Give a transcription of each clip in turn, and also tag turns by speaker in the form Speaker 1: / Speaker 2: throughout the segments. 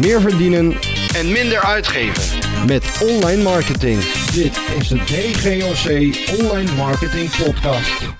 Speaker 1: meer verdienen
Speaker 2: en minder uitgeven
Speaker 1: met online marketing.
Speaker 3: Dit is de DGOC Online Marketing Podcast.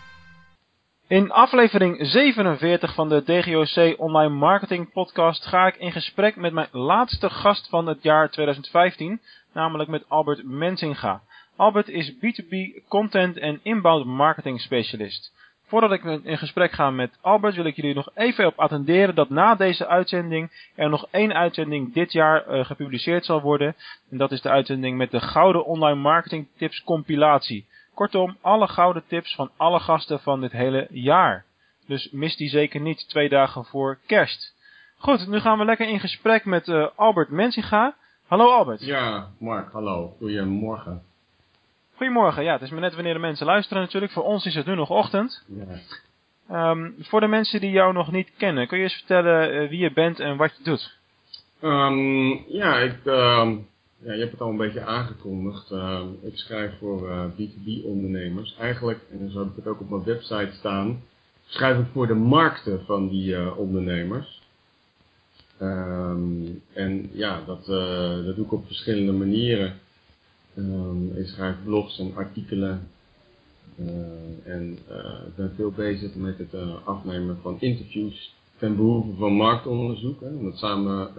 Speaker 4: In aflevering 47 van de DGOC Online Marketing Podcast ga ik in gesprek met mijn laatste gast van het jaar 2015, namelijk met Albert Mensinga. Albert is B2B content en inbound marketing specialist. Voordat ik in gesprek ga met Albert wil ik jullie nog even op attenderen dat na deze uitzending er nog één uitzending dit jaar uh, gepubliceerd zal worden. En dat is de uitzending met de Gouden Online Marketing Tips compilatie. Kortom, alle gouden tips van alle gasten van dit hele jaar. Dus mis die zeker niet twee dagen voor kerst. Goed, nu gaan we lekker in gesprek met uh, Albert Mensinga. Hallo Albert.
Speaker 5: Ja, Mark, hallo. Goedemorgen.
Speaker 4: Goedemorgen, ja, het is maar net wanneer de mensen luisteren natuurlijk. Voor ons is het nu nog ochtend. Ja. Um, voor de mensen die jou nog niet kennen, kun je eens vertellen uh, wie je bent en wat je doet?
Speaker 5: Um, ja, ik, uh, ja, je hebt het al een beetje aangekondigd. Uh, ik schrijf voor B2B ondernemers. Eigenlijk, en zo heb ik het ook op mijn website staan, schrijf ik voor de markten van die ondernemers. Um, en ja, dat, dat doe ik op verschillende manieren. Um, ik schrijf blogs en artikelen. Uh, en uh, ik ben veel bezig met het uh, afnemen van interviews ten behoeve van marktonderzoek. Hè, om het samen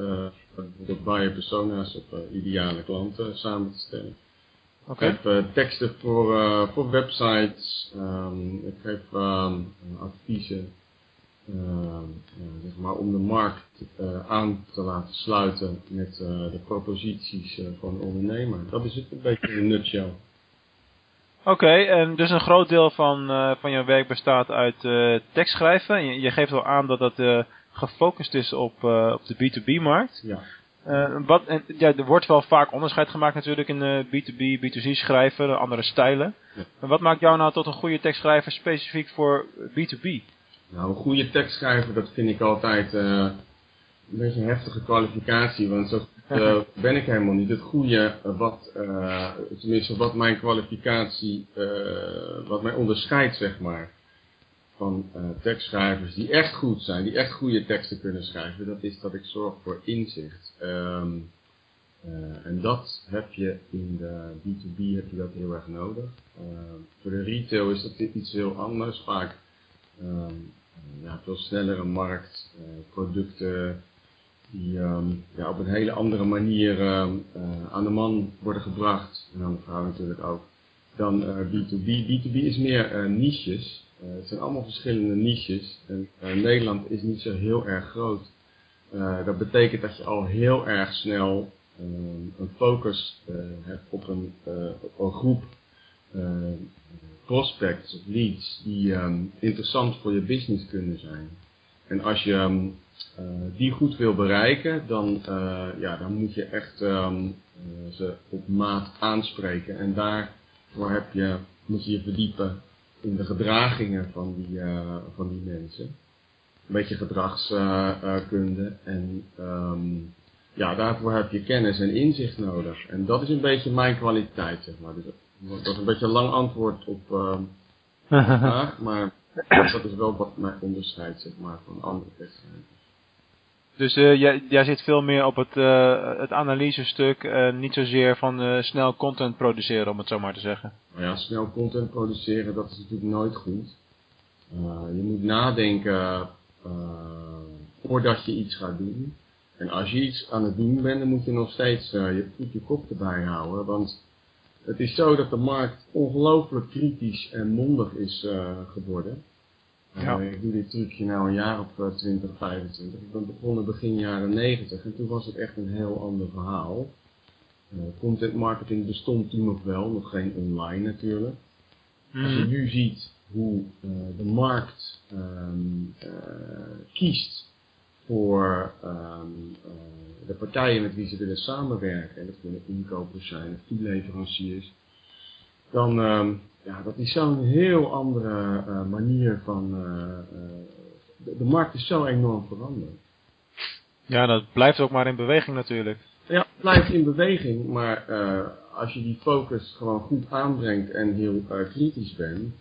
Speaker 5: met buyer persona's of ideale klanten samen te stellen. Okay. Ik heb teksten voor, voor websites. Um, ik geef um, adviezen zeg maar om de markt uh, aan te laten sluiten met uh, de proposities van de ondernemer. Dat is het een beetje in een nutshell.
Speaker 4: Oké, okay, en dus een groot deel van, van jouw werk bestaat uit tekstschrijven. Je, je, geeft wel aan dat dat gefocust is op, op de B2B-markt.
Speaker 5: Ja.
Speaker 4: wat, en, ja, er wordt wel vaak onderscheid gemaakt natuurlijk in B2B, B2C schrijven, andere stijlen. Ja. Wat maakt jou nou tot een goede tekstschrijver specifiek voor B2B?
Speaker 5: Nou, een goede tekstschrijver, dat vind ik altijd uh, een beetje een heftige kwalificatie, want zo uh, ben ik helemaal niet. Het goede, wat, uh, tenminste wat mijn kwalificatie, wat mij onderscheidt, zeg maar, van tekstschrijvers die echt goed zijn, die echt goede teksten kunnen schrijven, dat is dat ik zorg voor inzicht. Um, en dat heb je in de B2B heb je dat heel erg nodig. voor de retail is dat iets heel anders. Vaak um, ja, veel snellere markt, uh, producten die um, ja, op een hele andere manier uh, aan de man worden gebracht, en aan de vrouw natuurlijk ook, dan B2B. B2B is meer niches. het zijn allemaal verschillende niches. En Nederland is niet zo heel erg groot. dat betekent dat je al heel erg snel een focus hebt op een, op een groep prospects of leads die um, interessant voor je business kunnen zijn. En als je um, uh, die goed wil bereiken, dan, uh, ja, dan moet je echt um, uh, ze op maat aanspreken. En daarvoor heb je, moet je je verdiepen in de gedragingen van die, van die mensen. Een beetje gedragskunde. en ja, daarvoor heb je kennis en inzicht nodig. En dat is een beetje mijn kwaliteit, zeg maar. Dus dat is een beetje een lang antwoord op uh, de vraag, maar dat is wel wat mij onderscheidt, zeg maar, van andere wedstrijden.
Speaker 4: Dus uh, jij, jij zit veel meer op het, uh, het analysestuk, uh, niet zozeer van snel content produceren, om het zo maar te zeggen.
Speaker 5: Nou ja, snel content produceren, dat is natuurlijk nooit goed. je moet nadenken voordat je iets gaat doen. En als je iets aan het doen bent, dan moet je nog steeds je, goed je kop erbij houden, want het is zo dat de markt ongelooflijk kritisch en mondig is uh, geworden. Ja. Uh, ik doe dit trucje nou een jaar op uh, 20, 25. Ik ben begonnen begin jaren 90 en toen was het echt een heel ander verhaal. Uh, content marketing bestond toen nog wel, nog geen online natuurlijk. Mm. Als je nu ziet hoe de markt um, kiest voor um, uh, de partijen met wie ze willen samenwerken, en dat kunnen inkopers zijn, of toeleveranciers, dan um, ja, dat is zo'n heel andere uh, manier van. Uh, de, de, markt is zo enorm veranderd.
Speaker 4: Ja, dat blijft ook maar in beweging natuurlijk.
Speaker 5: Ja, het blijft in beweging, maar als je die focus gewoon goed aanbrengt en heel kritisch bent,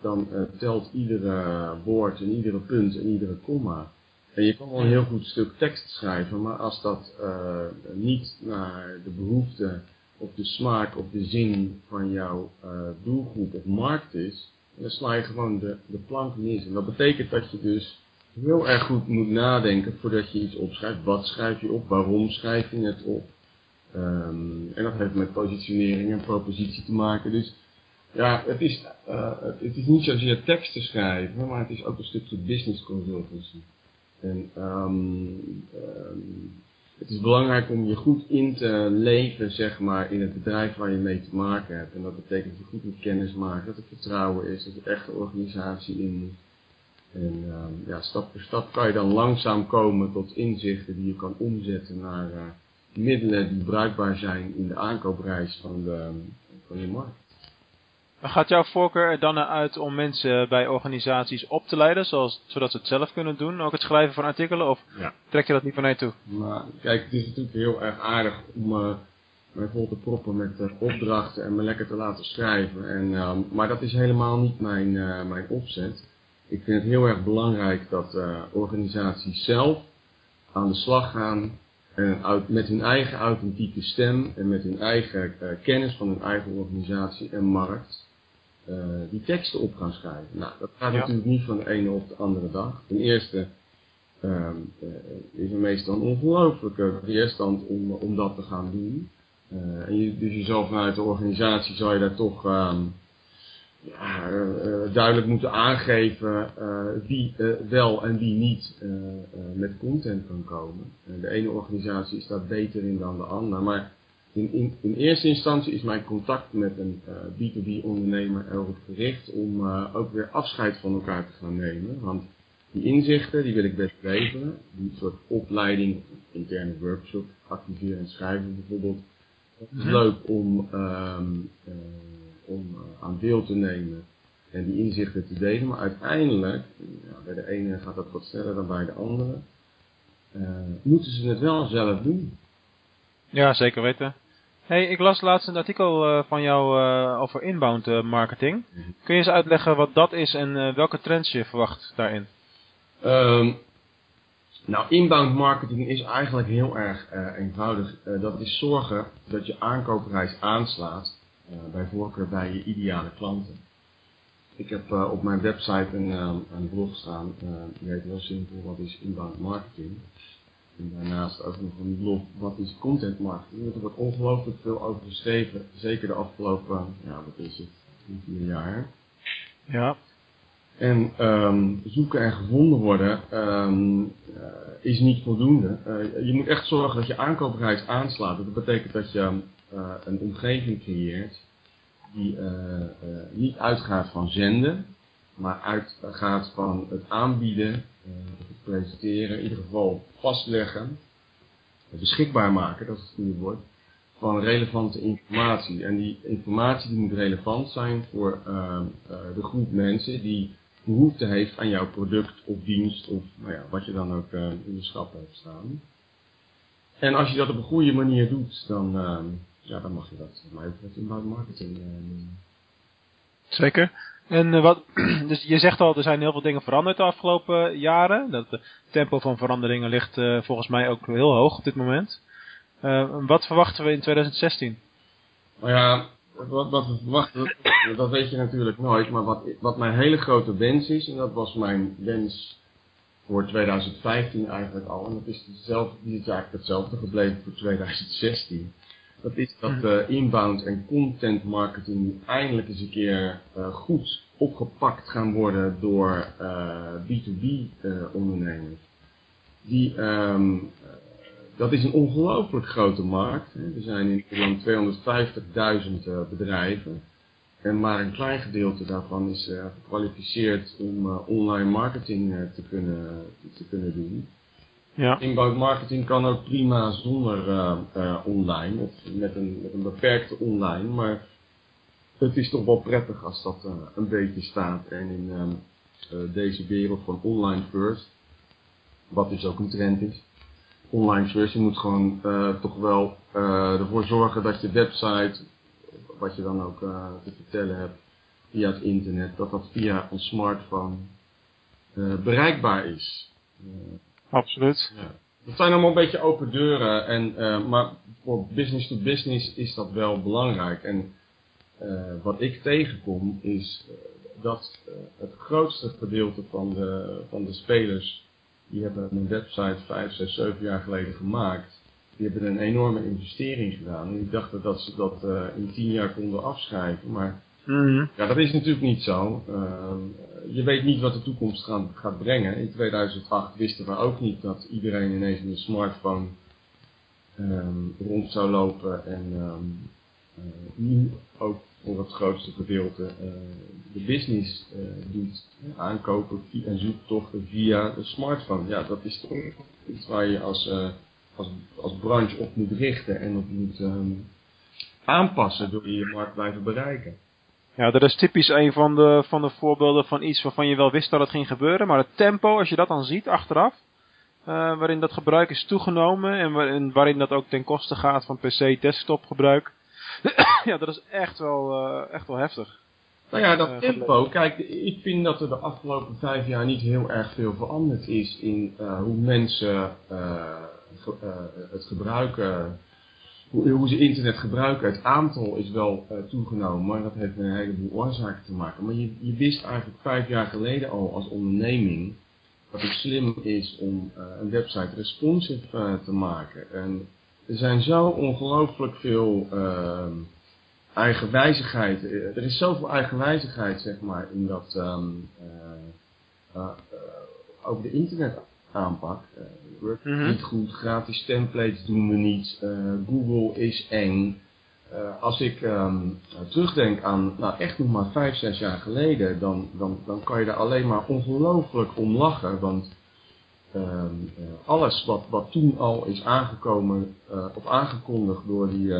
Speaker 5: dan telt iedere woord en iedere punt en iedere komma En je kan wel een heel goed stuk tekst schrijven, maar als dat uh, niet naar de behoefte of de smaak of de zin van jouw uh, doelgroep of markt is, dan sla je gewoon de, de plank mis. En dat betekent dat je dus heel erg goed moet nadenken voordat je iets opschrijft. Wat schrijf je op? Waarom schrijf je het op? Um, en dat heeft met positionering en propositie te maken. Dus ja, het is, uh, het is niet zozeer teksten schrijven, maar het is ook een stukje business consultancy. En um, um, het is belangrijk om je goed in te leven, zeg maar, in het bedrijf waar je mee te maken hebt. En dat betekent dat je goed moet kennis maken, dat er vertrouwen is, dat je echt de organisatie in moet. En um, ja, stap voor stap kan je dan langzaam komen tot inzichten die je kan omzetten naar uh, middelen die bruikbaar zijn in de aankoopreis van, de, van je markt.
Speaker 4: Gaat jouw voorkeur er dan uit om mensen bij organisaties op te leiden, zoals, zodat ze het zelf kunnen doen, ook het schrijven van artikelen, of
Speaker 5: ja.
Speaker 4: trek je dat niet van je toe?
Speaker 5: Maar kijk, het is natuurlijk heel erg aardig om uh, mij vol te proppen met uh, opdrachten en me lekker te laten schrijven. En, uh, maar dat is helemaal niet mijn, mijn opzet. Ik vind het heel erg belangrijk dat organisaties zelf aan de slag gaan en uit, met hun eigen authentieke stem en met hun eigen kennis van hun eigen organisatie en markt uh, die teksten op gaan schrijven. Nou, dat gaat ja. natuurlijk niet van de ene op de andere dag. Ten eerste um, uh, is er meestal een ongelooflijke weerstand om, om dat te gaan doen. Uh, en je, dus je zal vanuit de organisatie zal je daar toch um, ja, duidelijk moeten aangeven wie wel en wie niet met content kan komen. de ene organisatie is daar beter in dan de andere. Maar in, in, in, eerste instantie is mijn contact met een uh, B2B ondernemer erop gericht om uh, ook weer afscheid van elkaar te gaan nemen. Want die inzichten, die wil ik best leveren. Die soort opleiding, interne workshop, activeren en schrijven bijvoorbeeld. Het is leuk om, um, uh, om aan deel te nemen en die inzichten te delen. Maar uiteindelijk, ja, bij de ene gaat dat wat sneller dan bij de andere, moeten ze het wel zelf doen.
Speaker 4: Ja, zeker weten. Hey, ik las laatst een artikel uh, van jou uh, over inbound uh, marketing. Kun je eens uitleggen wat dat is en welke trends je verwacht daarin?
Speaker 5: Um, nou, inbound marketing is eigenlijk heel erg eenvoudig. dat is zorgen dat je aankoopprijs aanslaat, bij voorkeur bij je ideale klanten. Ik heb op mijn website een, een blog staan, die heet heel simpel, wat is inbound marketing? En daarnaast ook nog een blog, wat is content marketing? Er wordt ongelooflijk veel over geschreven, zeker de afgelopen, ja wat is het, vier jaar.
Speaker 4: Ja.
Speaker 5: En um, zoeken en gevonden worden um, uh, is niet voldoende. Uh, je moet echt zorgen dat je aankoopreis aanslaat. Dat betekent dat je uh, een omgeving creëert die niet uitgaat van zenden, maar uitgaat van het aanbieden het presenteren, in ieder geval vastleggen, beschikbaar maken, dat is het goede woord, van relevante informatie. En die informatie die moet relevant zijn voor uh, uh, de groep mensen die behoefte heeft aan jouw product of dienst of nou ja, wat je dan ook uh, in de schap hebt staan. En als je dat op een goede manier doet, dan, ja, dan mag je dat voor mij betreft inbound marketing noemen.
Speaker 4: Zeker. En uh, wat, dus je zegt al, er zijn heel veel dingen veranderd de afgelopen jaren. Dat het tempo van veranderingen ligt uh, volgens mij ook heel hoog op dit moment. Uh, wat verwachten we in 2016?
Speaker 5: Nou ja, wat, wat we verwachten, dat weet je natuurlijk nooit. Maar wat, wat mijn hele grote wens is, en dat was mijn wens voor 2015 eigenlijk al. En dat is, dezelfde, die is eigenlijk hetzelfde gebleven voor 2016 dat is dat uh, inbound en content marketing eindelijk eens een keer uh, goed opgepakt gaan worden door uh, B2B ondernemers. Die, um, dat is een ongelooflijk grote markt. Hè. Er zijn in Nederland 250.000 bedrijven. En maar een klein gedeelte daarvan is gekwalificeerd om online marketing te, kunnen, te kunnen doen. Ja. Inbound marketing kan ook prima zonder uh, uh, online, of met een, met een beperkte online, maar het is toch wel prettig als dat uh, een beetje staat. En in um, deze wereld van online first, wat dus ook een trend is, online first, je moet gewoon toch wel ervoor zorgen dat je website, wat je dan ook te vertellen hebt via het internet, dat dat via een smartphone bereikbaar is.
Speaker 4: Absoluut.
Speaker 5: Ja. Dat zijn allemaal een beetje open deuren, en, uh, maar voor business to business is dat wel belangrijk. En uh, wat ik tegenkom is dat het grootste gedeelte van de, van de spelers, die hebben een website 5, 6, 7 jaar geleden gemaakt. Die hebben een enorme investering gedaan. En die dachten dat ze dat in 10 jaar konden afschrijven. Maar
Speaker 4: mm
Speaker 5: ja, dat is natuurlijk niet zo. Uh, je weet niet wat de toekomst gaat, gaat brengen. In 2008 wisten we ook niet dat iedereen ineens met een smartphone um, rond zou lopen. En um, uh, nu ook voor het grootste gedeelte uh, de business uh, doet. Aankopen en zoektochten via de smartphone. Ja, dat is toch iets waar je als, als, als branche op moet richten en op moet um, aanpassen door je markt blijven bereiken.
Speaker 4: Ja, dat is typisch een van de, van de voorbeelden van iets waarvan je wel wist dat het ging gebeuren. Maar het tempo, als je dat dan ziet achteraf, uh, waarin dat gebruik is toegenomen en waarin, waarin dat ook ten koste gaat van PC-desktop gebruik. ja, dat is echt wel, uh, echt wel heftig.
Speaker 5: Nou ja, dat uh, tempo, kijk, ik vind dat er de afgelopen vijf jaar niet heel erg veel veranderd is in hoe mensen het gebruiken hoe, ze internet gebruiken, het aantal is wel uh, toegenomen, maar dat heeft met een heleboel oorzaken te maken. Maar je, je wist eigenlijk vijf jaar geleden al als onderneming dat het slim is om uh, een website responsive uh, te maken. En er zijn zo ongelooflijk veel eigenwijzigheid. Er is zoveel eigenwijzigheid, zeg maar, in dat um, over de internet aanpak. Uh, werkt
Speaker 4: Mhm.
Speaker 5: niet goed, gratis templates doen we niet, uh, Google is eng. Uh, als ik um, terugdenk aan, nou echt nog maar vijf, zes jaar geleden, dan, dan, dan kan je daar alleen maar ongelooflijk om lachen. Want um, alles wat, wat toen al is aangekomen of aangekondigd door die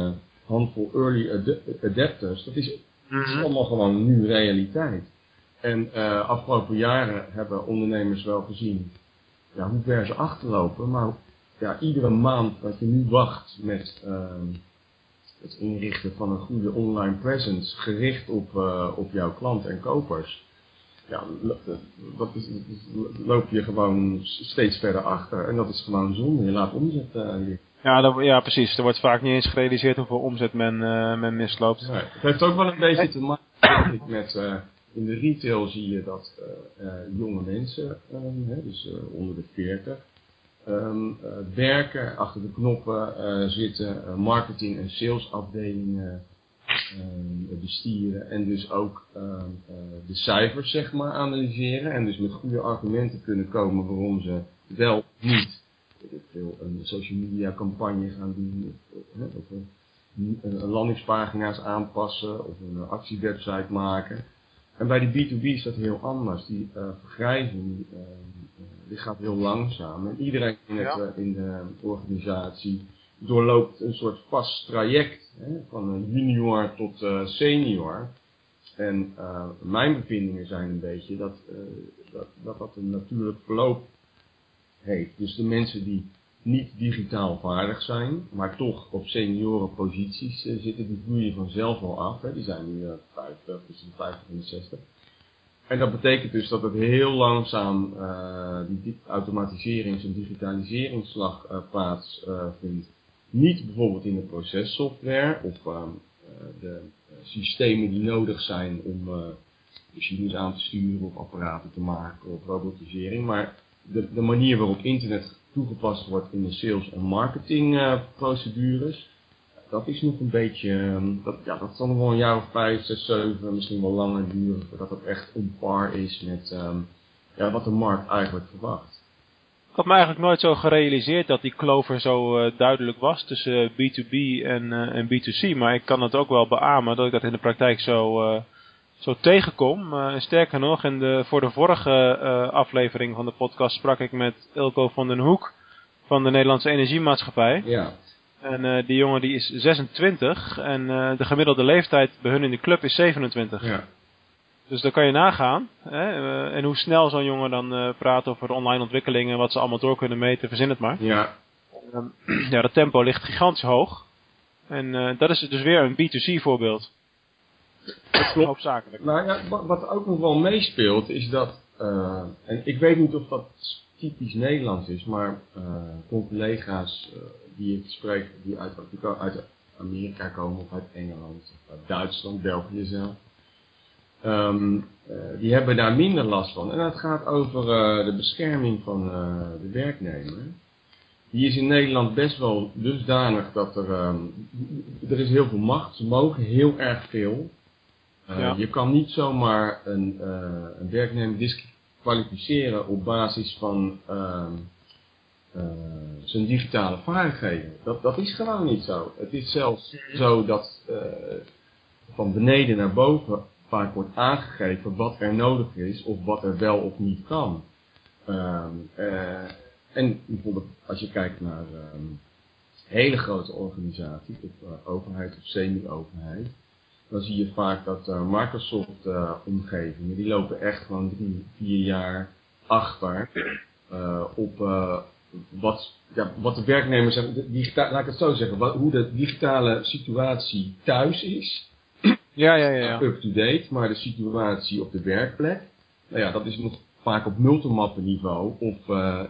Speaker 5: handvol early ad adapters, dat is, dat is allemaal gewoon nu realiteit. En afgelopen jaren hebben ondernemers wel gezien ja, hoe ver ze achterlopen. Maar ja, iedere maand dat je nu wacht met uh, het inrichten van een goede online presence gericht op, uh, op jouw klanten en kopers. Ja, dat is, loop je gewoon steeds verder achter. En dat is gewoon zonde. Je laat omzet uh,
Speaker 4: ja, dat, ja, precies. Er wordt vaak niet eens gerealiseerd hoeveel omzet men, uh, men misloopt.
Speaker 5: Nee, het heeft ook wel een beetje te maken met... Uh, in de retail zie je dat uh, uh, jonge mensen, um, hè, dus uh, onder de 40, um, werken, achter de knoppen zitten, marketing- en salesafdelingen ehm, bestieren en dus ook de cijfers zeg maar analyseren en dus met goede argumenten kunnen komen waarom ze wel niet veel een social media campagne gaan doen of, of een landingspagina's aanpassen of een actiewebsite maken. En bij die B2B is dat heel anders. Die uh, vergrijzing die, uh, die gaat heel langzaam. En iedereen in, het, in de organisatie doorloopt een soort vast traject. Hè, van een junior tot senior. En mijn bevindingen zijn een beetje dat, dat, dat dat een natuurlijk verloop heeft. Dus de mensen die niet digitaal vaardig zijn, maar toch op seniorenposities uh, zitten, die vloeien vanzelf al af. Hè. Die zijn nu uh, 50, tussen de 50 en de 60. En dat betekent dus dat het heel langzaam uh, die automatiserings- en digitaliseringsslag uh, plaatsvindt. Niet bijvoorbeeld in de processoftware of de systemen die nodig zijn om machines aan te sturen of apparaten te maken of robotisering, maar de, de manier waarop internet toegepast wordt in de sales- en marketingprocedures. Uh, dat is nog een beetje, um, dat, ja, dat zal nog wel een jaar of vijf, zes, zeven, misschien wel langer duren voordat dat echt on par is met um, ja, wat de markt eigenlijk verwacht.
Speaker 4: Ik had me eigenlijk nooit zo gerealiseerd dat die kloof er zo uh, duidelijk was tussen B2B en, uh, en B2C. Maar ik kan het ook wel beamen dat ik dat in de praktijk zo, zo tegenkom. Uh, sterker nog, in de, voor de vorige uh, aflevering van de podcast sprak ik met Ilko van den Hoek van de Nederlandse Energiemaatschappij.
Speaker 5: Ja.
Speaker 4: En uh, die jongen die is 26 en uh, de gemiddelde leeftijd bij hun in de club is 27.
Speaker 5: Ja.
Speaker 4: Dus dan kan je nagaan. Hè, uh, en hoe snel zo'n jongen dan praat over online ontwikkelingen, wat ze allemaal door kunnen meten, verzin het maar.
Speaker 5: Ja.
Speaker 4: Um, ja, dat tempo ligt gigantisch hoog. En dat is dus weer een B2C voorbeeld.
Speaker 5: Dat klopt.
Speaker 4: Hoofdzakelijk.
Speaker 5: Nou ja, wat, ook nog wel meespeelt is dat, uh, en ik weet niet of dat typisch Nederlands is, maar uh, collega's uh, die ik spreek, die uit, uit Amerika komen of uit Engeland, of uit Duitsland, België zelf, um, uh, die hebben daar minder last van. En dat gaat over de bescherming van de werknemer. Die is in Nederland best wel dusdanig dat er, um, er is heel veel macht, ze mogen heel erg veel. Ja. Je kan niet zomaar een, een werknemer disqualificeren op basis van uh, uh, zijn digitale vaardigheden. Dat, dat is gewoon niet zo. Het is zelfs zo dat uh, van beneden naar boven vaak wordt aangegeven wat er nodig is of wat er wel of niet kan. Uh, en bijvoorbeeld als je kijkt naar ehm, hele grote organisaties, of overheid of semi-overheid, dan zie je vaak dat uh, Microsoft uh, omgevingen, die lopen echt gewoon drie, vier jaar achter uh, op wat, ja, wat de werknemers hebben, laat ik het zo zeggen, wat, hoe de digitale situatie thuis is.
Speaker 4: Ja, ja, ja. ja.
Speaker 5: Up-to-date, maar de situatie op de werkplek, nou ja, dat is nog vaak op multimappen niveau of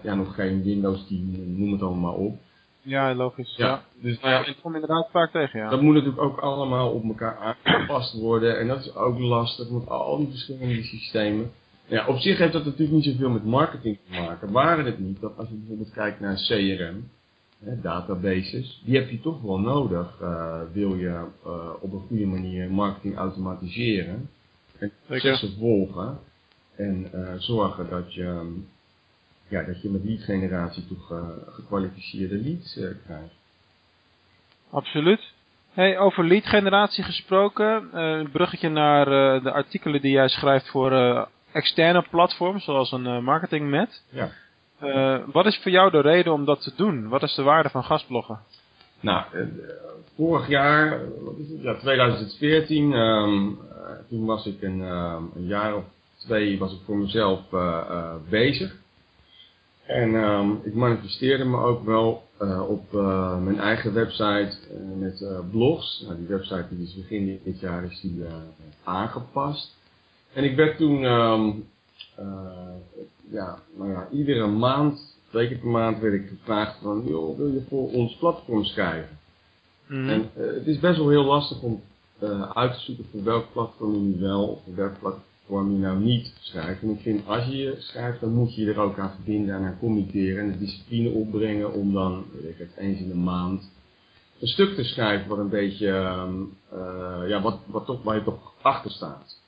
Speaker 5: ja, nog geen Windows 10, noem het allemaal op.
Speaker 4: Ja, logisch. Ja.
Speaker 5: Dus, nou ja,
Speaker 4: dat komt inderdaad vaak tegen, ja.
Speaker 5: Dat moet natuurlijk ook allemaal op elkaar aangepast worden. En dat is ook lastig met al die verschillende systemen. Ja, op zich heeft dat natuurlijk niet zoveel met marketing te maken. Waren het niet dat als je bijvoorbeeld kijkt naar CRM, hè, databases, die heb je toch wel nodig. Uh, wil je uh, op een goede manier marketing automatiseren en processen volgen. En uh, zorgen dat je ja, dat je met lead generatie toch uh, gekwalificeerde leads uh, krijgt.
Speaker 4: Absoluut. Hey, over lead generatie gesproken, uh, een bruggetje naar de artikelen die jij schrijft voor externe platforms, zoals een marketingnet.
Speaker 5: Ja.
Speaker 4: wat is voor jou de reden om dat te doen? Wat is de waarde van gastbloggen?
Speaker 5: Nou, vorig jaar, wat is het? Ja, 2014, um, ehm, toen was ik een, um, een jaar of twee was ik voor mezelf bezig. En um, ik manifesteerde me ook wel uh, op uh, mijn eigen website uh, met blogs. Nou, die website die is begin dit jaar is die aangepast. En ik werd toen, um, ja, nou ja, iedere maand, twee keer per maand werd ik gevraagd van, joh, wil je voor ons platform schrijven? Mm. En het is best wel heel lastig om uit te zoeken voor welk platform je wel of voor welk platform waarom je nou niet schrijft. En ik vind, als je je schrijft, dan moet je je er ook aan verbinden en aan committeren en de discipline opbrengen om dan, weet ik het, eens in de maand een stuk te schrijven wat een beetje, uh, ja, wat, wat toch, waar je toch achter staat.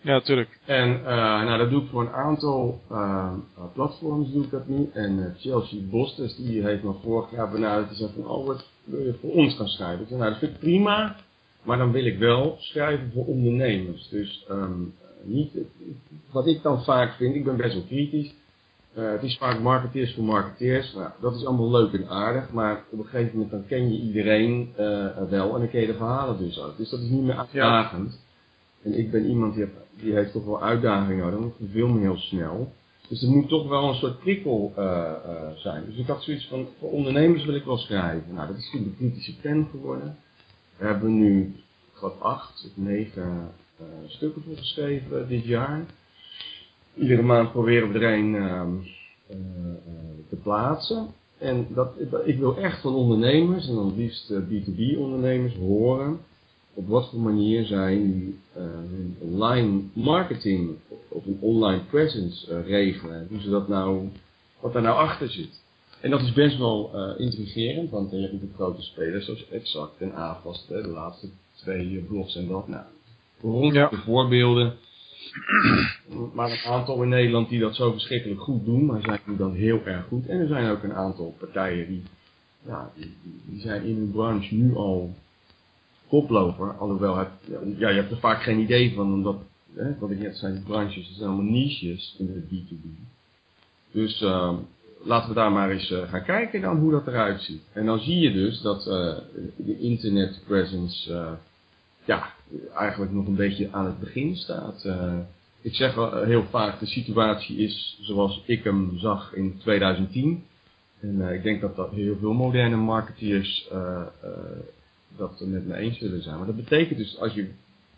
Speaker 4: Ja, tuurlijk.
Speaker 5: En uh, nou, dat doe ik voor een aantal uh, platforms doe ik dat nu. En Chelsea Bostes, die heeft me vorig jaar benaderd. Die zei van, oh, wat wil je voor ons gaan schrijven? Ik zei, nou, dat vind ik prima. Maar dan wil ik wel schrijven voor ondernemers. Dus um, niet, wat ik dan vaak vind, ik ben best wel kritisch. Uh, het is vaak marketeers voor marketeers. Nou, dat is allemaal leuk en aardig, maar op een gegeven moment dan ken je iedereen uh, wel en dan ken je de verhalen dus ook. Dus dat is niet meer uitdagend. En ik ben iemand die, heeft, die heeft toch wel uitdagingen nodig, dan veel meer heel snel. Dus er moet toch wel een soort prikkel uh, zijn. Dus ik had zoiets van, voor ondernemers wil ik wel schrijven. Nou, dat is toen de kritische pen geworden. We hebben nu, ik geloof acht of negen eh, stukken voor geschreven dit jaar. Iedere maand proberen we er een eh, eh, te plaatsen. En dat, ik wil echt van ondernemers, en dan liefst B2B ondernemers, horen op wat voor manier zij hun online marketing of een online presence regelen. Hoe ze dat nou, wat daar nou achter zit. En dat is best wel uh, intrigerend, want je hebt natuurlijk grote spelers zoals Exact en Avast, de laatste twee blogs en dat. Nou, rond de voorbeelden. Maar een aantal in Nederland die dat zo verschrikkelijk goed doen, maar zijn nu dan heel erg goed. En er zijn ook een aantal partijen die, ja, die, die zijn in hun branche nu al koploper. Alhoewel, het, ja, je hebt er vaak geen idee van, omdat, hè, wat ik net zei, die branches, dat zijn allemaal niches in de B2B. Dus uh, laten we daar maar eens uh, gaan kijken dan hoe dat eruit ziet. En dan zie je dus dat uh, de internet presence uh, ja, eigenlijk nog een beetje aan het begin staat. Uh, ik zeg wel heel vaak, de situatie is zoals ik hem zag in 2010. En uh, ik denk dat, dat heel veel moderne marketeers uh, dat met me eens zullen zijn. Maar dat betekent dus als je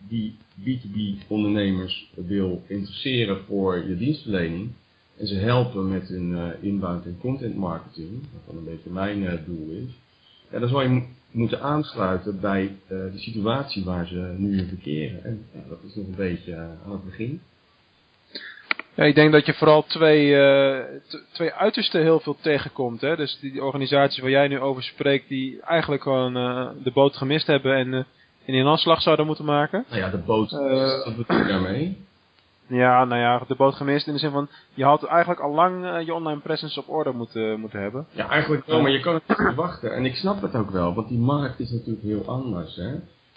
Speaker 5: die B2B ondernemers wil interesseren voor je dienstverlening, En ze helpen met hun inbound en content marketing, wat dan een beetje mijn doel is. Ja, dan zal je moeten aansluiten bij uh, de situatie waar ze nu in verkeren. En ja, dat is nog een beetje aan het begin.
Speaker 4: Ja, ik denk dat je vooral twee, uh, twee uitersten heel veel tegenkomt. Hè? Dus die, organisaties waar jij nu over spreekt, die eigenlijk gewoon uh, de boot gemist hebben en uh, in een aanslag zouden moeten maken.
Speaker 5: Nou ja, de boot, wat bedoel je daarmee?
Speaker 4: Ja, nou ja, de boot gemist in de zin van, je had eigenlijk al lang je online presence op orde moeten, moeten hebben.
Speaker 5: Ja, eigenlijk wel, maar je kan het niet verwachten. En ik snap het ook wel, want die markt is natuurlijk heel anders. Hè?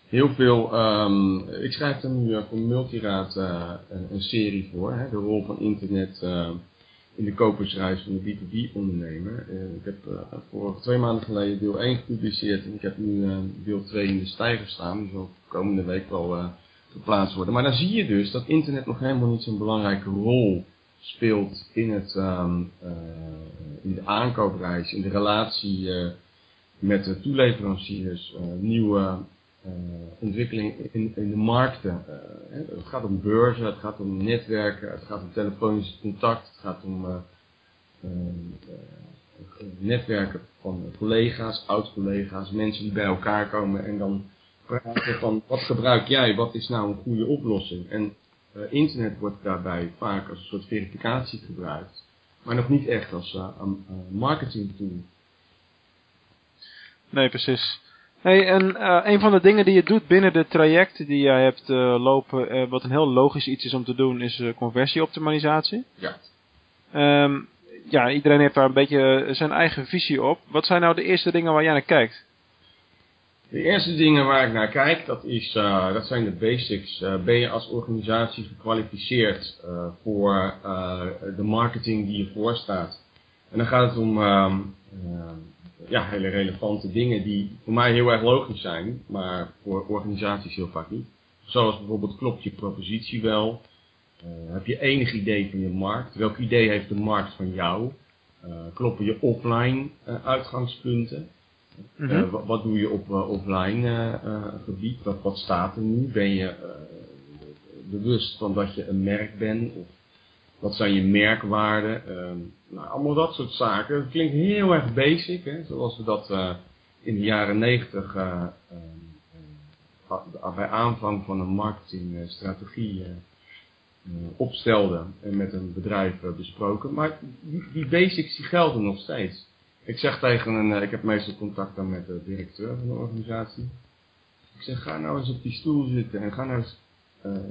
Speaker 5: heel veel, um, ik schrijf er nu voor Multiraad uh, een, een, serie voor, hè, de rol van internet uh, in de kopersreis van de B2B-ondernemer. Uh, ik heb voor twee maanden geleden deel 1 gepubliceerd en ik heb nu deel 2 in de stijger staan, die zal komende week wel geplaatst worden. Maar dan zie je dus dat internet nog helemaal niet zo'n belangrijke rol speelt in, het, um, in de aankoopreis, in de relatie met de toeleveranciers, nieuwe uh, ontwikkeling in, in de markten. Het gaat om beurzen, het gaat om netwerken, het gaat om telefonisch contact, het gaat om netwerken van collega's, oud-collega's, mensen die bij elkaar komen en dan van wat gebruik jij, wat is nou een goede oplossing. En internet wordt daarbij vaak als een soort verificatie gebruikt, maar nog niet echt als marketing tool.
Speaker 4: Nee, precies. Hey, en uh, een van de dingen die je doet binnen de trajecten die jij hebt lopen, wat een heel logisch iets is om te doen, is conversieoptimalisatie.
Speaker 5: Ja.
Speaker 4: Um, ja, iedereen heeft daar een beetje zijn eigen visie op. Wat zijn nou de eerste dingen waar jij naar kijkt?
Speaker 5: De eerste dingen waar ik naar kijk, dat, is, dat zijn de basics. ben je als organisatie gekwalificeerd voor de marketing die je voorstaat? En dan gaat het om ehm, ja, hele relevante dingen die voor mij heel erg logisch zijn, maar voor organisaties heel vaak niet. Zoals bijvoorbeeld, klopt je propositie wel? Heb je enig idee van je markt? Welk idee heeft de markt van jou? Kloppen je offline uitgangspunten? Mm -hmm. wat, wat, doe je op offline gebied? Wat, wat staat er nu? Ben je bewust van dat je een merk bent? Of wat zijn je merkwaarden? Uh, nou, allemaal dat soort zaken. Het klinkt heel erg basic, hè, zoals we dat in de jaren negentig bij aanvang van een marketingstrategie opstelden en met een bedrijf besproken. Maar die, die, basics die gelden nog steeds. Ik zeg tegen een, ik heb meestal contact dan met de directeur van de organisatie. Ik zeg, ga nou eens op die stoel zitten en ga nou eens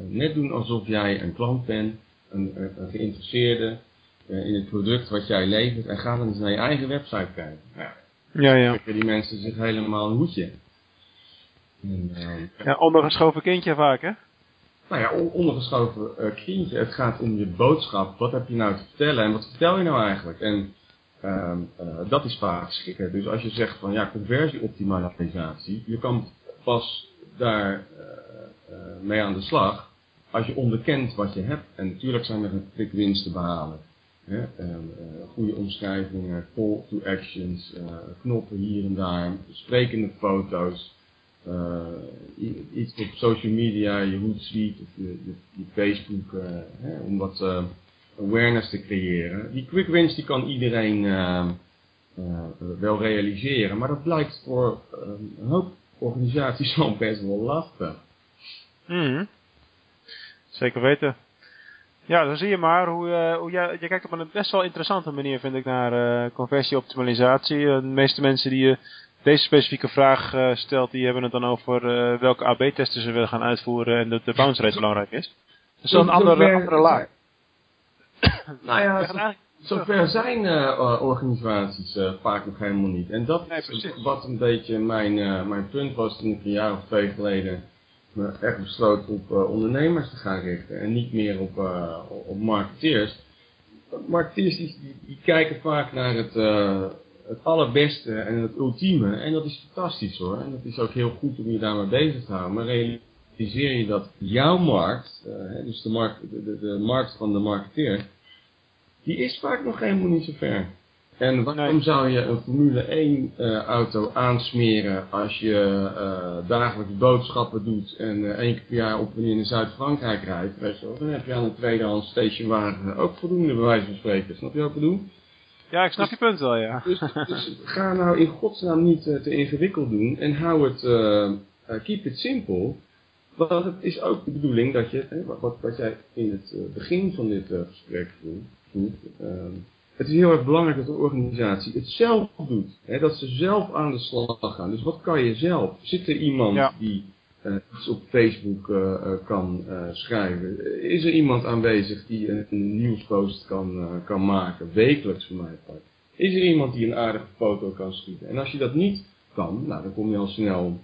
Speaker 5: net doen alsof jij een klant bent een, een geïnteresseerde uh, in het product wat jij levert en ga dan eens naar je eigen website kijken. Ja,
Speaker 4: ja. ja.
Speaker 5: die mensen zich helemaal een hoedje.
Speaker 4: En, uh, ja, ondergeschoven kindje vaak, hè?
Speaker 5: Nou ja, ondergeschoven kindje. Het gaat om je boodschap. Wat heb je nou te vertellen en wat vertel je nou eigenlijk? En uh, uh, dat is vaak schikken. Dus als je zegt van ja, conversieoptimalisatie, je kan pas daar uh, mee aan de slag als je onderkent wat je hebt, en natuurlijk zijn er een wins te behalen. Hè, uh, goede omschrijvingen, call to actions, knoppen hier en daar, sprekende foto's, iets op social media, je Hootsuite of je, Facebook, hè, om wat awareness te creëren. Die quick wins die kan iedereen wel realiseren, maar dat blijkt voor een hoop organisaties al best wel lastig.
Speaker 4: Mm. Zeker weten. Ja, dan zie je maar hoe, uh, hoe jij, je kijkt op een best wel interessante manier, vind ik, naar uh, conversieoptimalisatie. Uh, de meeste mensen die je deze specifieke vraag stelt, die hebben het dan over welke AB-testen ze willen gaan uitvoeren en dat de bounce rate belangrijk is. Dat is een andere, andere laag.
Speaker 5: nou ja, zover zijn organisaties vaak nog helemaal niet. En dat is wat een beetje mijn, mijn punt was toen ik een jaar of twee geleden me echt besloten op ondernemers te gaan richten en niet meer op, op marketeers. Marketeers die, die, die, kijken vaak naar het, het allerbeste en het ultieme en dat is fantastisch hoor. En dat is ook heel goed om je daarmee bezig te houden. Maar realiseer je dat jouw markt, dus de markt, de, de, de markt van de marketeer, die is vaak nog helemaal niet zo ver. En waarom
Speaker 4: Nee.
Speaker 5: zou je een Formule 1 eh, auto aansmeren als je eh, dagelijks boodschappen doet en eh, één keer per jaar op en in Zuid-Frankrijk rijdt? Weet je wel, dan heb je aan een tweedehands stationwagen ook voldoende bij wijze van spreken. Snap je wat ik bedoel?
Speaker 4: Ja, ik snap je punt wel, ja.
Speaker 5: Dus, dus ga nou in godsnaam niet eh, te ingewikkeld doen en hou het, eh, eh, keep it simple. Want het is ook de bedoeling dat je, hè, wat, wat, jij in het eh, begin van dit eh, gesprek vroeg, vroeg, ehm, het is heel erg belangrijk dat de organisatie het zelf doet. Hè, dat ze zelf aan de slag gaan. Dus wat kan je zelf? Zit er iemand
Speaker 4: Ja.
Speaker 5: die eh, iets op Facebook kan schrijven? Is er iemand aanwezig die een, een nieuwspost kan, kan maken? Wekelijks voor mij. Is er iemand die een aardige foto kan schieten? En als je dat niet kan, nou, dan kom je al snel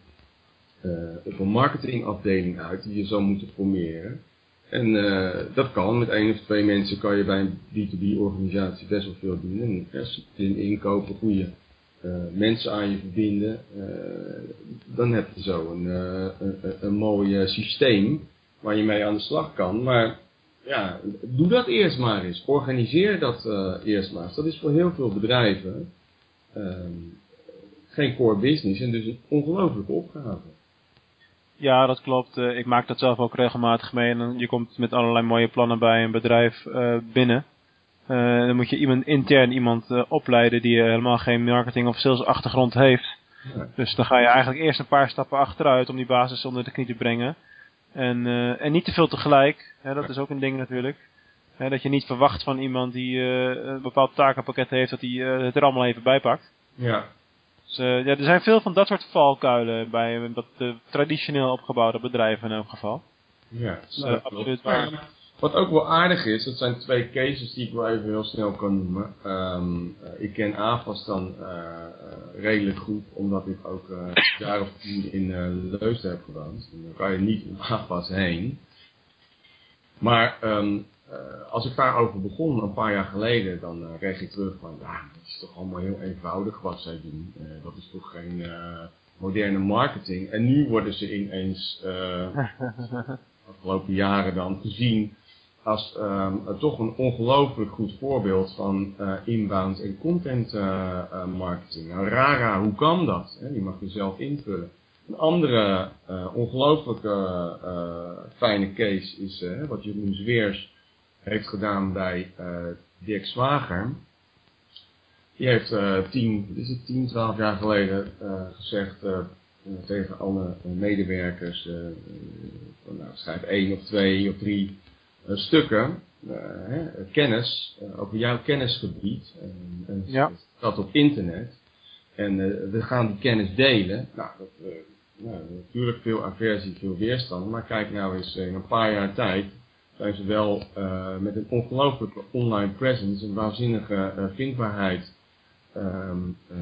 Speaker 5: eh, op een marketingafdeling uit die je zou moeten formeren. En eh, dat kan, met één of twee mensen kan je bij een B2B organisatie best wel veel doen. En in inkopen, goede eh, mensen aan je verbinden. dan heb je zo een, een, een, mooi systeem waar je mee aan de slag kan. Maar ja, doe dat eerst maar eens. Organiseer dat eerst maar eens. Dat is voor heel veel bedrijven ehm, geen core business en dus een ongelofelijke opgave.
Speaker 4: Ja, dat klopt. Eh, ik maak dat zelf ook regelmatig mee. En je komt met allerlei mooie plannen bij een bedrijf eh, binnen. Eh, dan moet je iemand intern iemand opleiden die helemaal geen marketing of sales achtergrond heeft.
Speaker 5: Ja.
Speaker 4: Dus dan ga je eigenlijk eerst een paar stappen achteruit om die basis onder de knie te brengen. En, en niet te veel tegelijk. Hè, dat is ook een ding natuurlijk. Hè, dat je niet verwacht van iemand die een bepaald takenpakket heeft dat hij het er allemaal even bij pakt.
Speaker 5: Ja,
Speaker 4: Dus, eh, ja, er zijn veel van dat soort valkuilen bij dat eh, traditioneel opgebouwde bedrijven in elk geval.
Speaker 5: ja.
Speaker 4: Dus,
Speaker 5: Nou,
Speaker 4: eh,
Speaker 5: dat
Speaker 4: absoluut waar.
Speaker 5: Wat ook wel aardig is, dat zijn twee cases die ik wel even heel snel kan noemen. Ehm, eh, ik ken AFAS dan redelijk goed, omdat ik ook jaar of tien in Leusden heb gewoond. Dan kan je niet om AFAS heen. Maar ehm, eh, als ik daarover begon een paar jaar geleden, dan eh, kreeg ik terug van, ja, dat is toch allemaal heel eenvoudig wat zij doen. Eh, dat is toch geen eh, moderne marketing. En nu worden ze ineens, eh afgelopen jaren dan, gezien als ehm, eh, toch een ongelooflijk goed voorbeeld van eh, inbound en content eh, eh, marketing. Nou, Rara, hoe kan dat? Hè? Die mag je zelf invullen. Een andere eh ongelooflijk eh, eh, fijne case is eh, wat Jeroen Zweers heeft gedaan bij eh Dirk Zwager. Die heeft eh 10, wat is het, 10, 12 jaar geleden eh, gezegd tegen alle medewerkers, nou, schrijf één of twee of drie eh, stukken, hè, kennis, over jouw kennisgebied, en,
Speaker 4: Ja.
Speaker 5: dat op internet. En we gaan die kennis delen. Nou, dat, nou, natuurlijk veel aversie, veel weerstand. Maar kijk nou eens, in een paar jaar tijd zijn ze wel eh, met een ongelooflijke online presence, een waanzinnige eh, vindbaarheid, ehm, eh,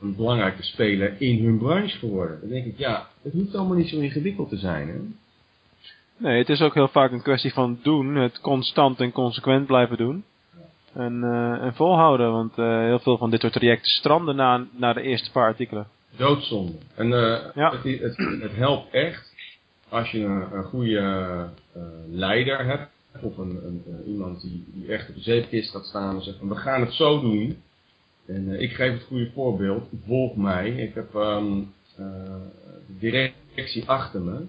Speaker 5: een belangrijke speler in hun branche geworden. Dan denk ik, ja, het hoeft allemaal niet zo ingewikkeld te zijn. Hè?
Speaker 4: Nee, het is ook heel vaak een kwestie van doen, het constant en consequent blijven doen. En, en volhouden, want heel veel van dit soort trajecten stranden na, na de eerste paar artikelen.
Speaker 5: Doodzonde. En
Speaker 4: Ja.
Speaker 5: het, het, het helpt echt als je een, goede eh, leider hebt. Of een, een, eh, iemand die, die echt op de zeepkist gaat staan en zegt van we gaan het zo doen. En eh, ik geef het goede voorbeeld. Volg mij. Ik heb eh, de directie achter me.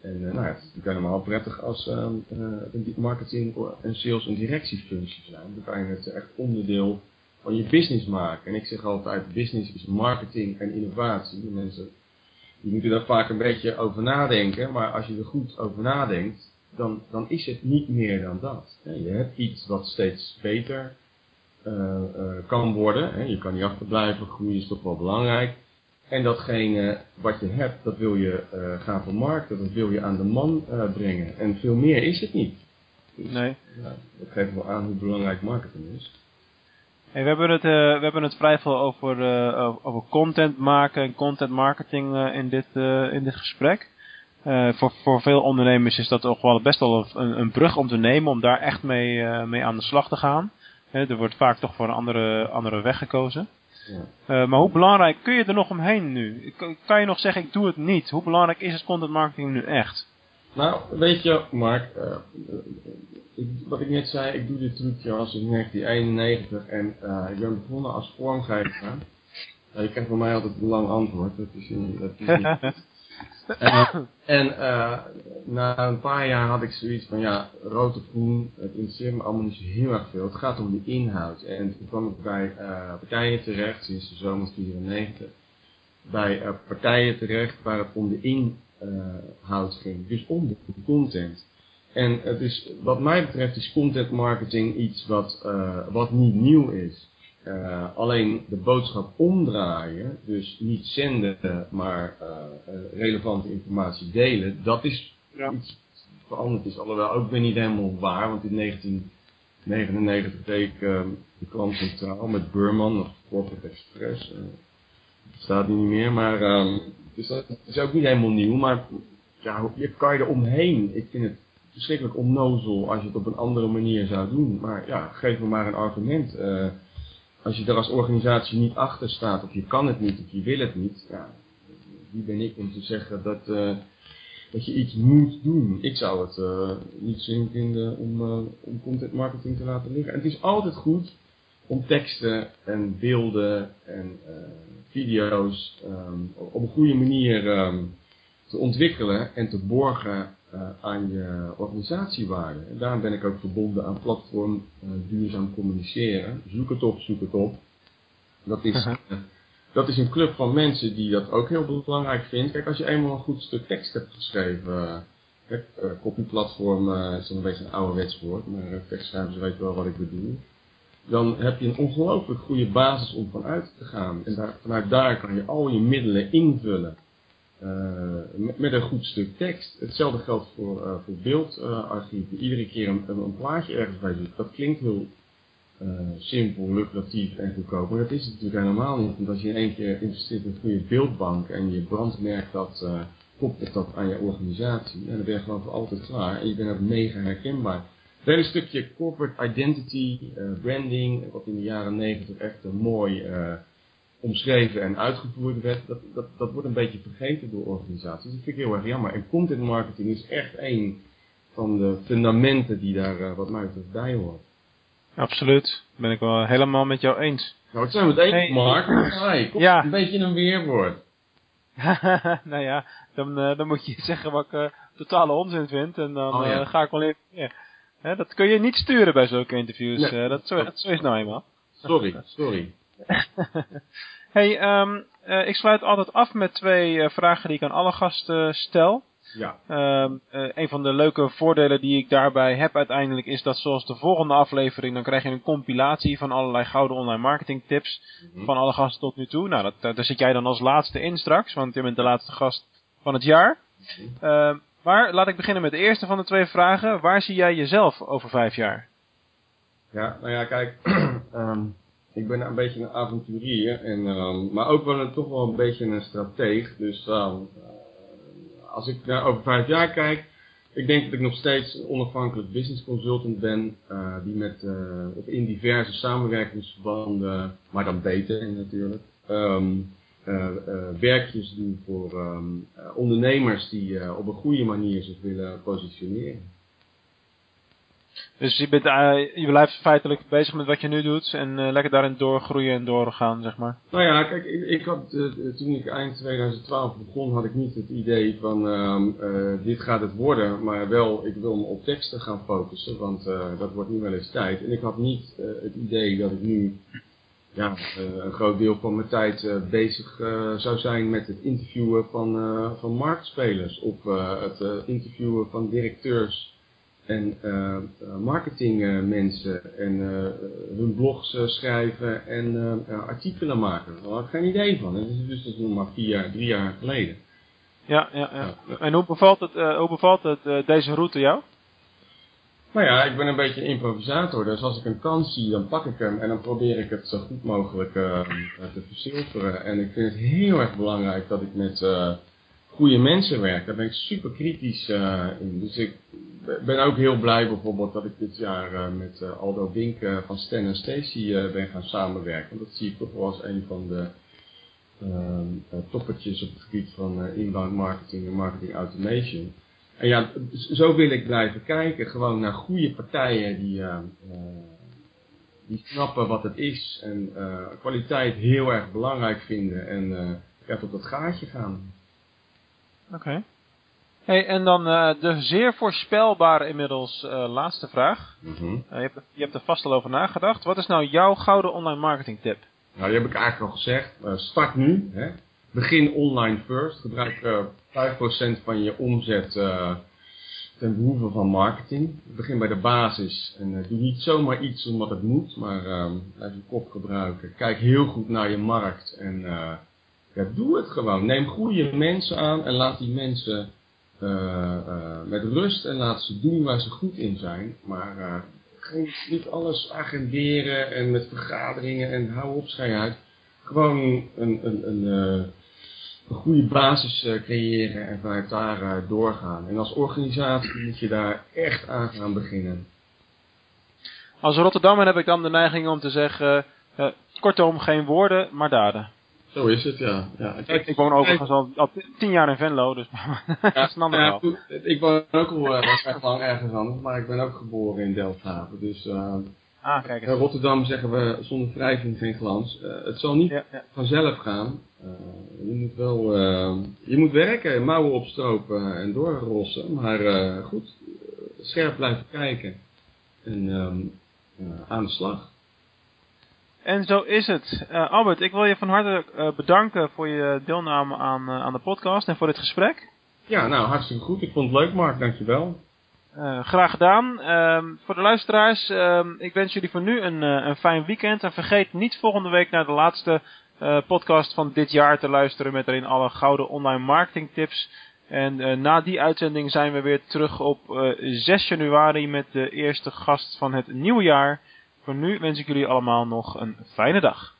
Speaker 5: En eh, nou, het is natuurlijk helemaal prettig als ehm, eh, marketing en sales een directiefunctie zijn. Dan kan je het echt onderdeel van je business maken. En ik zeg altijd, business is marketing en innovatie. Mensen die moeten daar vaak een beetje over nadenken. Maar als je er goed over nadenkt, dan, dan is het niet meer dan dat. Je hebt iets wat steeds beter eh, eh, kan worden. Je kan niet achterblijven, groeien is toch wel belangrijk. En datgene wat je hebt, dat wil je eh, gaan vermarkten, dat wil je aan de man brengen. En veel meer is het niet. Dus,
Speaker 4: Nee.
Speaker 5: ja, dat geeft wel aan hoe belangrijk marketing is.
Speaker 4: Hey, we, hebben het, eh, we hebben het vrij veel over, eh, over content maken en content marketing eh, in, dit, in dit gesprek. Voor, voor veel ondernemers is dat toch wel best wel een, een brug om te nemen om daar echt mee, mee aan de slag te gaan. Er wordt vaak toch voor een andere, andere weg gekozen.
Speaker 5: Ja.
Speaker 4: Maar hoe belangrijk kun je er nog omheen nu? Kan- Kan je nog zeggen, ik doe het niet? Hoe belangrijk is het content marketing nu echt?
Speaker 5: Nou, weet je, Mark, ik, wat ik net zei, ik doe dit trucje al sinds 1991 en uh, ik ben begonnen als vormgever. Uh, je krijgt van mij altijd een lang antwoord, dat is, dat is niet uh, en uh, na een paar jaar had ik zoiets van, ja, rood of groen, het interesseert me allemaal niet zo heel erg veel. Het gaat om de inhoud. En toen kwam ik bij uh, partijen terecht, sinds de zomer 94, bij partijen terecht waar het om de inhoud ging. Dus om de content. En het is, wat mij betreft is content marketing iets wat, wat niet nieuw is. Uh, alleen de boodschap omdraaien, dus niet zenden, maar uh, relevante informatie delen, dat is ja. iets veranderd is. Alhoewel ook weer niet helemaal waar, want in 1999 deed ik de klant centraal met Burman of Corporate Express. dat staat niet meer, maar um, dus dat is ook niet helemaal nieuw, maar ja, je kan je er omheen. Ik vind het verschrikkelijk onnozel als je het op een andere manier zou doen. Maar ja, geef me maar een argument als je er als organisatie niet achter staat, of je kan het niet, of je wil het niet, ja, wie ben ik om te zeggen dat, uh, dat je iets moet doen? Ik zou het uh, niet zin vinden om, om content marketing te laten liggen. En het is altijd goed om teksten en beelden en video's um, op een goede manier um, te ontwikkelen en te borgen uh, aan je organisatiewaarde. En daarom ben ik ook verbonden aan platform uh, duurzaam communiceren. Zoek het op, zoek het op. Dat is, uh, dat is een club van mensen die dat ook heel belangrijk vindt. Kijk, als je eenmaal een goed stuk tekst hebt geschreven, uh, copyplatform is dan een beetje een ouderwets woord, maar tekstschrijvers weten wel wat ik bedoel. Dan heb je een ongelooflijk goede basis om vanuit te gaan. En daar, vanuit daar kan je al je middelen invullen. Uh, met, met, een goed stuk tekst. Hetzelfde geldt voor, uh, voor beeldarchieven. Iedere keer een, een, plaatje ergens bij zit. Dat klinkt heel uh, simpel, lucratief en goedkoop. Maar dat is het natuurlijk helemaal niet. Want als je in één keer investeert in een goede beeldbank en je brandmerkt dat, koppelt dat aan je organisatie. En dan ben je gewoon voor altijd klaar. En je bent ook mega herkenbaar. Het hele stukje corporate identity, branding, wat in de jaren negentig echt een mooi omschreven en uitgevoerd werd, dat, dat, dat wordt een beetje vergeten door organisaties. Dat vind ik heel erg jammer. En content marketing is echt een van de fundamenten die daar uh, wat mij betreft bij hoort.
Speaker 4: Absoluut. Ben ik wel helemaal met jou eens.
Speaker 5: Nou, het zijn we het eens, hey. Mark. Hey, kom ja. een beetje een weerwoord.
Speaker 4: nou ja, dan, uh, dan moet je zeggen wat ik uh, totale onzin vind. En dan oh, ja. ga ik wel even... Hè, dat kun je niet sturen bij zulke interviews. Nee. dat, zo, dat zo is nou eenmaal.
Speaker 5: Sorry, sorry.
Speaker 4: hey, um, uh, ik sluit altijd af met twee uh, vragen die ik aan alle gasten stel.
Speaker 5: Ja.
Speaker 4: Um, uh, een van de leuke voordelen die ik daarbij heb uiteindelijk is dat zoals de volgende aflevering, dan krijg je een compilatie van allerlei gouden online marketing tips mm -hmm. van alle gasten tot nu toe. Nou, dat, daar zit jij dan als laatste in straks, want je bent de laatste gast van het jaar. Mm -hmm. maar laat ik beginnen met de eerste van de twee vragen. Waar zie jij jezelf over vijf jaar?
Speaker 5: Ja, nou ja, kijk, um, ik ben een beetje een avonturier, en, um, maar ook wel een, toch wel een beetje een strateeg. Dus um, als ik over vijf jaar kijk, ik denk dat ik nog steeds onafhankelijk business consultant ben, uh, die met, of in diverse samenwerkingsverbanden, maar dan beter natuurlijk, uh, werkjes doen voor ondernemers die op een goede manier zich willen positioneren.
Speaker 4: Dus uh, je blijft feitelijk bezig met wat je nu doet en uh, lekker daarin doorgroeien en doorgaan, zeg maar.
Speaker 5: Nou ja, kijk, ik, ik had, uh, toen ik eind 2012 begon, had ik niet het idee van ehm, dit gaat het worden, maar wel, ik wil me op teksten gaan focussen, want dat wordt nu wel eens tijd. En ik had niet het idee dat ik nu ja, een groot deel van mijn tijd bezig zou zijn met het interviewen van, van marktspelers of het interviewen van directeurs en uh, marketingmensen en uh, hun blogs schrijven en artikelen maken. Daar had ik geen idee van. Dat is dus dat is nog maar vier jaar, drie jaar geleden.
Speaker 4: Ja, ja, ja. En hoe bevalt het, hoe bevalt het deze route jou?
Speaker 5: Nou ja, ik ben een beetje een improvisator, dus als ik een kans zie, dan pak ik hem en dan probeer ik het zo goed mogelijk te verzilveren. En ik vind het heel erg belangrijk dat ik met goede mensen werk. Daar ben ik super kritisch in. Dus ik ben ook heel blij bijvoorbeeld dat ik dit jaar uh, met uh, Aldo Wink uh, van Stan en Stacy ben gaan samenwerken. Want dat zie ik toch wel als een van de ehm, toppertjes op het gebied van inbound marketing en marketing automation. en ja, zo wil ik blijven kijken. Gewoon naar goede partijen die, die snappen wat het is. En kwaliteit heel erg belangrijk vinden. En ja, tot dat gaatje gaan.
Speaker 4: Oké. Hey, en dan de zeer voorspelbare inmiddels laatste vraag. Mm -hmm. je, hebt, je hebt er vast al over nagedacht. Wat is nou jouw gouden online marketing tip?
Speaker 5: Nou, die heb ik eigenlijk al gezegd. start nu. Hè. Begin online first. Gebruik 5% van je omzet ten behoeve van marketing. Begin bij de basis en uh, doe niet zomaar iets omdat het moet, maar uh, blijf je kop gebruiken. Kijk heel goed naar je markt en uh, ja, doe het gewoon. Neem goede mensen aan en laat die mensen met rust en laat ze doen waar ze goed in zijn. Maar geen, niet alles agenderen en met vergaderingen en hou op, schij uit. Gewoon een, een, een goede basis creëren en vanuit daar doorgaan. En als organisatie moet je daar echt aan gaan beginnen.
Speaker 4: Als Rotterdammer heb ik dan de neiging om te zeggen, kortom geen woorden, maar daden.
Speaker 5: Zo is het, ja. ja.
Speaker 4: Ik, ik woon overigens al, al tien jaar in Venlo, dus dat is een ander ja,
Speaker 5: Ik woon ook al erg lang ergens anders, maar ik ben ook geboren in Delfthaven. Dus
Speaker 4: ah, kijk
Speaker 5: in Rotterdam zeggen we zonder wrijving geen glans. het zal niet ja, ja. vanzelf gaan. Uh, je moet wel, uh, je moet werken, mouwen opstropen en doorrossen. Maar uh, goed, scherp blijven kijken. En um, aan de slag.
Speaker 4: En zo is het. Albert, ik wil je van harte bedanken voor je deelname aan, aan de podcast en voor dit gesprek.
Speaker 5: Ja, nou hartstikke goed. Ik vond het leuk, Mark. Dankjewel.
Speaker 4: Graag gedaan. Uh, voor de luisteraars, uh, ik wens jullie voor nu een, een fijn weekend. En vergeet niet volgende week naar de laatste podcast van dit jaar te luisteren met erin alle gouden online marketing tips. En na die uitzending zijn we weer terug op uh, eh, 6 januari met de eerste gast van het nieuwe jaar. Voor nu wens ik jullie allemaal nog een fijne dag.